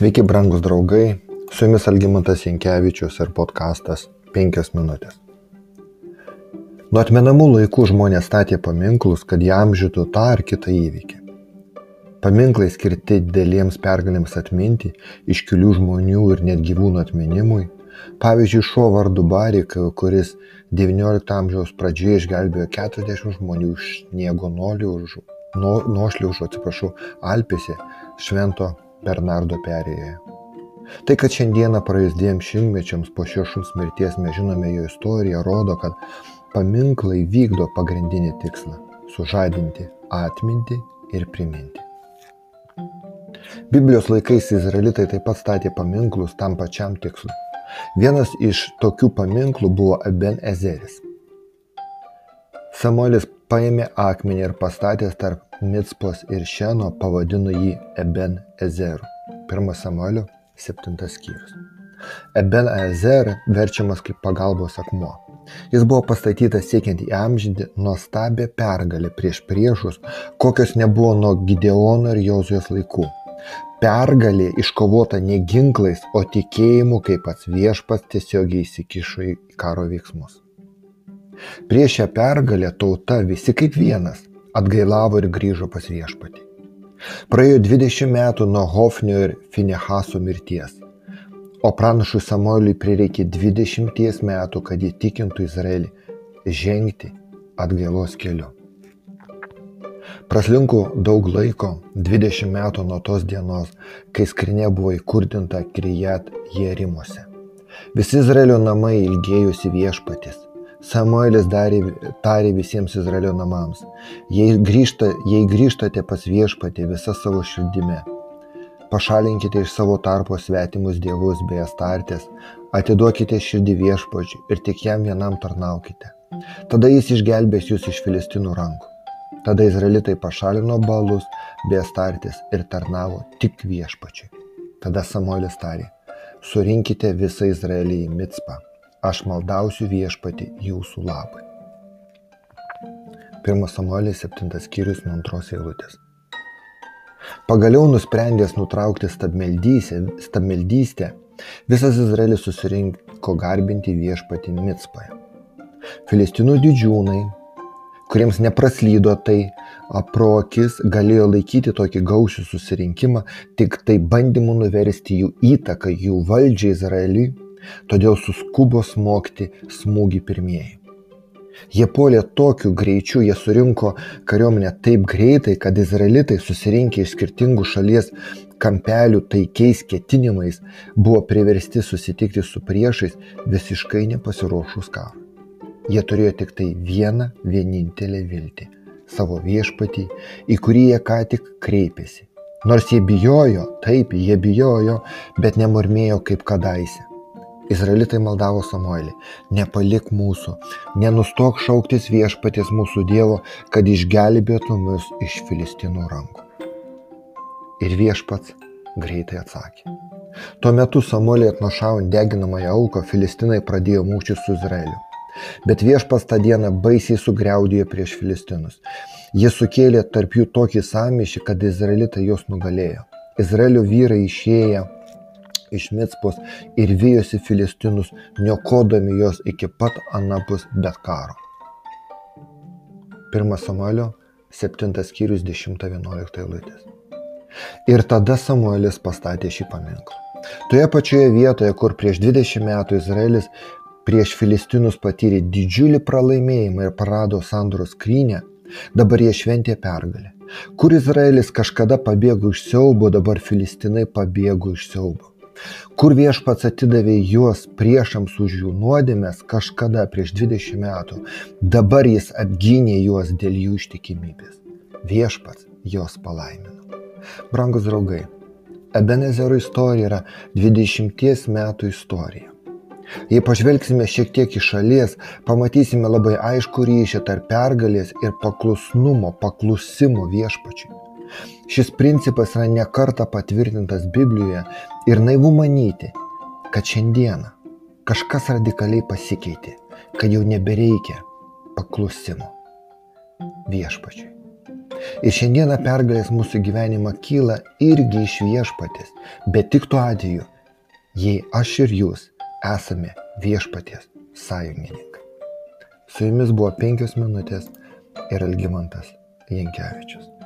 Sveiki, brangus draugai, su jumis Algymantas Jankievičius ir podkastas 5 minutės. Nuo atmenamų laikų žmonės statė paminklus, kad jam žytų tą ar kitą įvykį. Paminklai skirti dideliems pergalėms atminti, iškilių žmonių ir net gyvūnų atminimui. Pavyzdžiui, šuo vardu Barik, kuris XIX amžiaus pradžioje išgelbėjo 40 žmonių iš sniego nuošliaužų, atsiprašau, Alpėse, Švento Bernardo perėjoje. Tai, kad šiandieną praėjus dviem šimtmečiams po šio šuns mirties mes žinome jo istoriją, rodo, kad paminklai vykdo pagrindinį tikslą - sužadinti atmintį ir priminti. Biblijos laikais izraelitai taip pat statė paminklus tam pačiam tikslui. Vienas iš tokių paminklų buvo Eben Ezeris. Samuelis paėmė akmenį ir pastatęs tarp Micpos ir Šeno pavadino jį Eben Ezeru. 1 Samuelio 7 skyrius. Eben Ezer verčiamas kaip pagalbos akmuo. Jis buvo pastatytas siekiant įamžinti nuostabę pergalę prieš priešus, kokios nebuvo nuo Gideono ir Jozijos laikų. Pergalė iškovota ne ginklais, o tikėjimu, kaip pats viešpas tiesiogiai įsikišo į karo veiksmus. Prieš šią pergalę tauta visi kaip vienas atgailavo ir grįžo pas viešpatį. Praėjo 20 metų nuo Hofnio ir Finehaso mirties, o pranašui Samueliui prireikė 20 metų, kad įtikintų Izraelį žengti atgailos keliu. Praslinko daug laiko, 20 metų nuo tos dienos, kai skrinė buvo įkurdinta Krijat Jerimuose. Visi Izraelio namai ilgėjusi viešpatis Samuelis darė, tarė visiems Izraelio namams, jei, grįžta, jei grįžtate pas viešpatį visą savo širdime, pašalinkite iš savo tarpo svetimus dievus bei astartės, atiduokite širdį viešpačiui ir tik jam vienam tarnaukite. Tada jis išgelbės jūs iš filistinų rankų. Tada izraelitai pašalino balus bei astartės ir tarnavo tik viešpačiui. Tada Samuelis tarė, surinkite visą Izraelį į Mitspą aš maldausiu viešpatį jūsų labui. 1 Samuelis 7 skyrius nuo antros eilutės. Pagaliau nusprendęs nutraukti stabmeldystę, visas Izraelis susirinko garbinti viešpatį Mitspoje. Filistinų didžiūnai, kuriems nepraslydo tai pro akis, galėjo laikyti tokį gausių susirinkimą tik tai bandymu nuversti jų įtaką, jų valdžią Izraeliui todėl suskubo smogti smūgį pirmieji. Jie puolė tokiu greičiu, jie surinko kariuomenę taip greitai, kad izraelitai susirinkę iš skirtingų šalies kampelių taikiais ketinimais buvo priversti susitikti su priešais visiškai nepasiruošus karui. Jie turėjo tik tai vieną vienintelę viltį - savo viešpatį, į kurį jie ką tik kreipėsi. Nors jie bijojo, taip, jie bijojo, bet nemurmėjo kaip kadaise. Izraelitai maldavo Samuelį, nepalik mūsų, nenustok šauktis viešpaties mūsų Dievo, kad išgelbėtų mus iš filistinų rankų. Ir viešpats greitai atsakė. Tuo metu Samuelį atnašaujant deginamąją auką, filistinai pradėjo mūšį su Izraeliu. Bet viešpas tą dieną baisiai sugriaudėjo prieš filistinus. Jie sukėlė tarp jų tokį samišį, kad izraelitai juos nugalėjo. Izraelio vyrai išėję iš Micpos ir vijosi filistinus, niokodami juos iki pat anapus Betkaro. 1 Samuelio 7 skyrius 10-11 eilutės. Ir tada Samuelis pastatė šį paminklą. Toje pačioje vietoje, kur prieš 20 metų Izraelis prieš filistinus patyrė didžiulį pralaimėjimą ir parado sandoros skrynę, dabar jie šventė pergalę. Kur Izraelis kažkada pabėgo iš siaubo, dabar filistinai pabėgo iš siaubo kur viešpats atidavė juos priešams už jų nuodėmės kažkada prieš 20 metų, dabar jis apgynė juos dėl jų ištikimybės. Viešpats juos palaimino. Brangus draugai, Ebenezero istorija yra 20 metų istorija. Jei pažvelgsime šiek tiek iš šalies, pamatysime labai aišku ryšį tarp pergalės ir paklusnumo, paklusimo viešpačiui. Šis principas yra nekarta patvirtintas Biblijoje ir naivu manyti, kad šiandieną kažkas radikaliai pasikeitė, kad jau nebereikia paklusimo viešpačiui. Ir šiandieną pergalės mūsų gyvenimą kyla irgi iš viešpatės, bet tik tuo atveju, jei aš ir jūs esame viešpaties sąjungininkai. Su jumis buvo penkios minutės ir Algymantas Jankievičius.